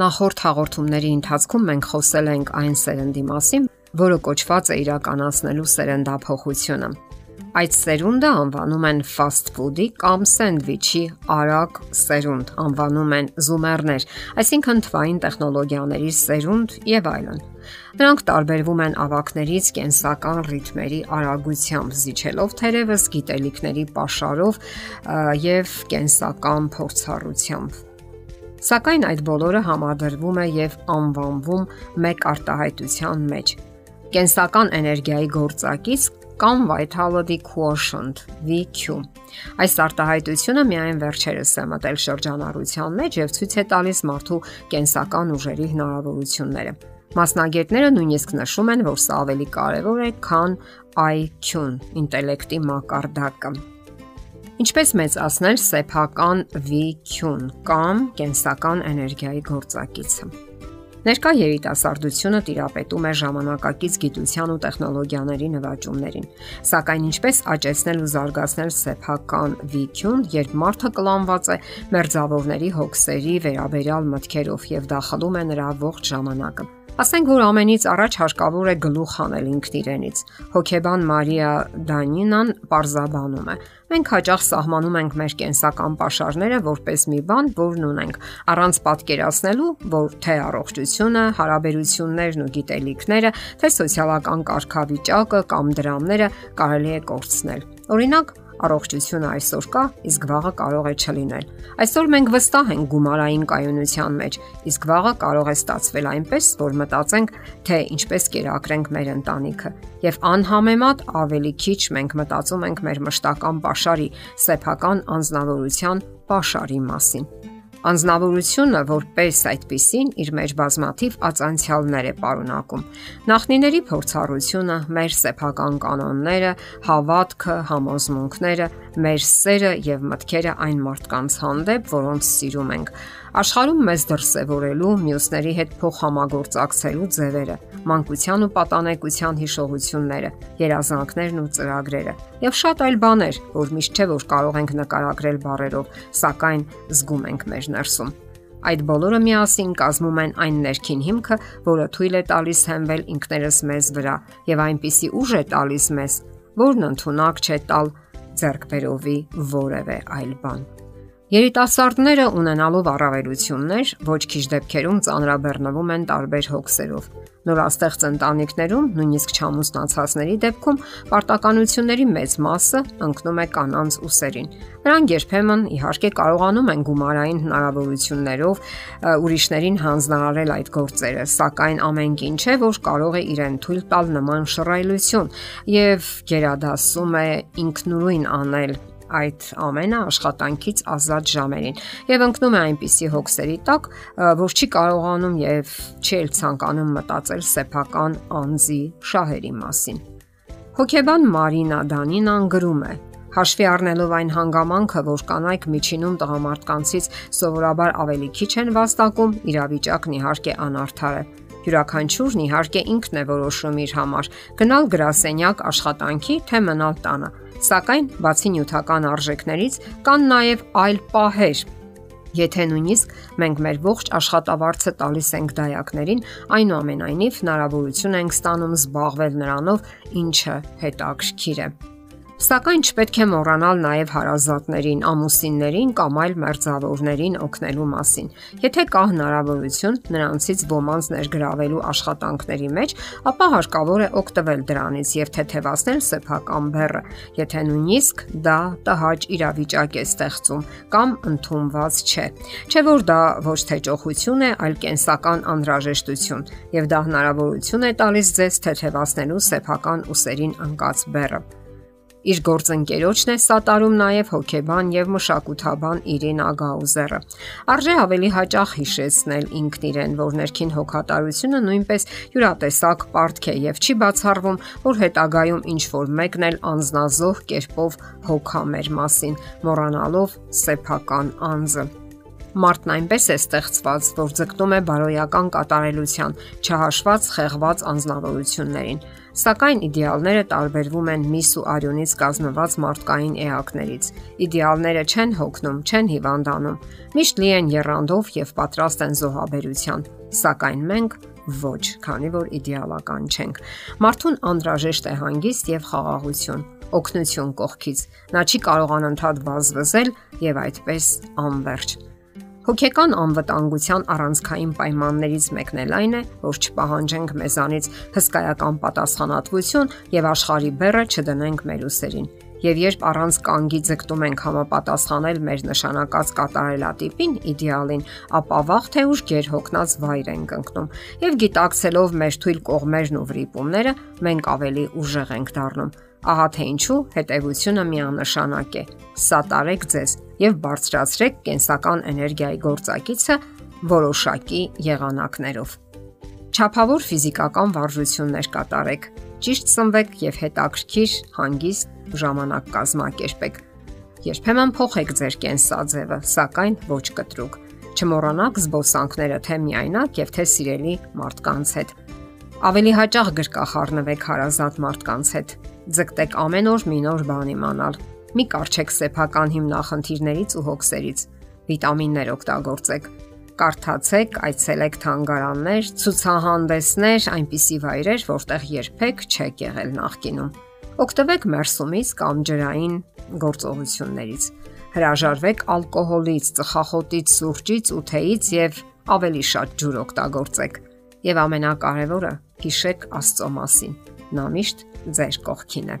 Նախորդ հաղորդումների ընթացքում մենք խոսել ենք այն սերնդի մասին, որը կոչված է իրականացնելու սերնդափոխությունը։ Այդ սերունդը անվանում են fast food-ի կամ սենդվիչի արագ սերունդ, անվանում են զումերներ, այսինքն թվային տեխնոլոգիաների սերունդ եւ այլն։ Նրանք տարբերվում են ավակներից կենսական ռիթմերի արագությամբ, զիջելով թերևս գիտելիքների pašարով եւ կենսական փորձառությամբ։ Սակայն այդ բոլորը համադրվում է եւ անվանվում մեկ արտահայտության մեջ։ Կենսական էներգիայի գործակից կամ vitality quotient VQ։ Այս արտահայտությունը միայն վերջերս է մտել շրջանառության մեջ եւ ցույց է տալիս մարդու կենսական ուժերի հնարավորությունները։ Մասնագետները նույնիսկ նշում են, որ սա ավելի կարևոր է, քան IQ-ն, ինտելեկտի մակարդակը։ Ինչպես մեծացնել սեփական VQ-ն կամ կենսական էներգիայի գործակիցը։ Ներկա երիտասարդությունը տիրապետում է ժամանակակից գիտության ու տեխնոլոգիաների նվաճումներին։ Սակայն ինչպես աճեցնել ու զարգացնել սեփական VQ-ն, երբ մարդը կլանված է մերձավորների հոգսերի վերաբերյալ մտքերով եւ դա խլում է նրա ողջ ժամանակը։ Ասենք որ ամենից առաջ հարկավոր է գլուխ հանել ինքն իրենից։ Հոկեբան Մարիա Դանինան parzabanum է։ Մենք հաճախ սահմանում ենք մեր կենսական ապաշարները որպես մի բան, որն ունենք, առանց պատկերացնելու, որ թե առողջությունը, հարաբերություններն ու գիտելիքները, թե սոցիալական կարգավիճակը կամ դրամները կարելի է կորցնել։ Օրինակ, Առողջությունը այսօր կա, իսկ վաղը կարող է չլինել։ Այսօր մենք վստահ ենք գումարային կայունության մեջ, իսկ վաղը կարող է ստացվել այնպես, որ մտածենք, թե ինչպես կերակրենք մեր ընտանիքը։ Եվ անհամեմատ ավելի քիչ մենք մտածում ենք մեր մշտական pašարի, սեփական անznավորության pašարի մասին։ Անznավորությունը որպես այդպիսին իր մեջ բազմաթիվ ածանցյալներ է պարունակում։ Նախնիների փորձառությունը, մեր սեփական կանոնները, հավատքը, համոզմունքները, մեր սերը եւ մտքերը այն մարդկանց հանդեպ, որոնց սիրում ենք, Աշխարհում մեզ դրսևորելու, մյուսների հետ փոխհամագործակցելու ձևերը, մանկության ու պատանեկության հիշողությունները, երազանքներն ու ծրագրերը եւ շատ այլ բաներ, որ միշտ չէ որ կարող ենք նկարագրել բառերով, սակայն զգում ենք մեր ներսում։ Այդ բոլորը միասին կազմում են այն ներքին հիմքը, որը թույլ է տալիս հենվել ինքներս մեզ վրա եւ այնպիսի ուժ է տալիս մեզ, որն ընդունակ չէ տալ ձերկբերովի որևէ այլ բան։ Երիտասարդները ունենալով առավելություններ ոչ քիչ դեպքերում ծանրաբեռնվում են տարբեր հոգսերով։ Նորաստեղծ ընտանիքներում, նույնիսկ չամուսնացածների դեպքում պարտականությունների մեծ մասը ընկնում է կանանց ուսերին։ Նրանք երբեմն իհարկե կարողանում են գումարային հնարավորություններով ուրիշներին հանձնարարել այդ գործերը, սակայն ամենքին չէ, որ կարող է իրեն թույլ տալ նման շռայլություն եւ գերադասում է ինքնուրույն անել այդ ամենը աշխատանքից ազատ ժամերին եւ ընկնում է այնպիսի հոգսերի տակ, որ չի կարողանում եւ չի ցանկանում մտածել սեփական անձի շահերի մասին։ Հոկեբան Մարինա Դանինան գրում է. Հաշվի առնելով այն հանգամանքը, որ կանայք միջինում տղամարդկանցից սովորաբար ավելի քիչ են վաստակում, իրավիճակն իհարկե անարդար է։ Յուրաքանչյուրն իհարկե ինքն է որոշում իր համար՝ գնալ գրասենյակ աշխատանքի, թե մնալ տանը Սակայն բացի նյութական արժեքներից կան նաև այլ պահեր, Եթե նույնիսկ մենք մեր ողջ աշխատավարձը տալիս ենք դայակներին, այնուամենայնիվ հնարավորություն ենք ստանում զբաղվել նրանով, ինչը հետաքրքիր է։ Սակայն չպետք է մոռանալ նաև հարազատներին, ամուսիններին կամ այլ մերձավորներին օգնելու մասին։ Եթե կա հնարավորություն նրանցից ոմանց ներգրավելու աշխատանքների մեջ, ապա հարկավոր է օգտվել դրանից եւ թեթևացնել սեփական բեռը, եթե նույնիսկ դա տհաճ իրավիճակ է ստեղծում կամ ընդունված չէ։ Չէ որ դա ոչ թե ճոխություն է, այլ կենսական անհրաժեշտություն, եւ դա հնարավորություն է տալիս ձեզ թեթևացնելու սեփական ուսերին ընկած բեռը։ Իր գործընկերոջն է սատարում նաև հոկեբան եւ մշակութաբան Իրինա Գաուզերը։ Արժե ավելի հաճախ հիշեցնել ինքն իրեն, որ ներքին հոգատարությունը նույնպես յուրատեսակ պարտք է եւ չի բացառվում, որ հետագայում ինչ որ մեկն էլ անznազող կերպով հոգա մեր մասին, մոռանալով սեփական անձը։ Մարդն այնպես է ստեղծված, որ ձգտում է բարոյական կատարելության, չհաշված խեղված անznավորություններին։ Սակայն իդեալները տարբերվում են միս ու արյունից կազմված մարդկային էակներից։ Իդեալները չեն հոգնում, չեն հիվանդանում, միշտ լի են երանդով եւ պատրաստ են զոհաբերության։ Սակայն մենք ոչ, քանի որ իդեալական չենք։ Մարդուն անհրաժեշտ է հանգիստ եւ խաղաղություն, օգնություն կողքից։ Նա չի կարող անընդհատ վազվզել եւ այդպես անverջ։ Հոգեկան անվտանգության առանցքային պայմաններից մեկն էլ այն է, որ չպահանջենք մեզանից հսկայական պատասխանատվություն եւ աշխարհի բեռը չդնենք մեր ուսերին։ Եվ երբ առանց կանգի ձգտում ենք համապատասխանել մեր նշանակած կատարելատիպին, իդեալին, ապա վաղ թե ուշ ģեր հոգնած վայր ենք ընկնում։ Եվ գիտակցելով մեր թույլ կողմերն ու վրիպումները, մենք ավելի ուժեղ ենք դառնում Ահա թե ինչու հետևությունը միանշանակ է։ Սատարեք ձեզ եւ բարձրացրեք կենսական էներգիայի գործակիցը որոշակի եղանակներով։ Չափավոր ֆիզիկական վարժություններ կատարեք։ Ճիշտ սնվեք եւ հետաքրքիր, հանգիստ ժամանակ կազմակերպեք։ Երբեմն փոխեք ձեր կենսաձևը, սակայն ոչ կտրուկ։ Չմոռանաք զբոսանքները թե միայնակ եւ թե սիրելի մարդկանց հետ։ Ավելի հաճախ գրկախառնվեք հարազատ մարդկանց հետ Ձգտեք ամեն օր մի նոր բան իմանալ։ Մի կարճեք սեփական հիմնախնդիրներից ու հոգսերից։ Վիտամիններ օգտագործեք։ Կարդացեք, այցելեք թանգարաններ, ցուցահանդեսներ, այնպիսի վայրեր, որտեղ երբեք չեք եղել նախկինում։ Օգտվեք մերսումից կամ ջրային գործողություններից։ Հրաժարվեք ալկոհոլից, ծխախոտից, սուրճից ու թեյից եւ ավելի շատ ջուր օգտագործեք։ Եվ ամենակարևորը՝ հիշեք Աստծո մասին։ Նա միշտ ձեր կողքին է։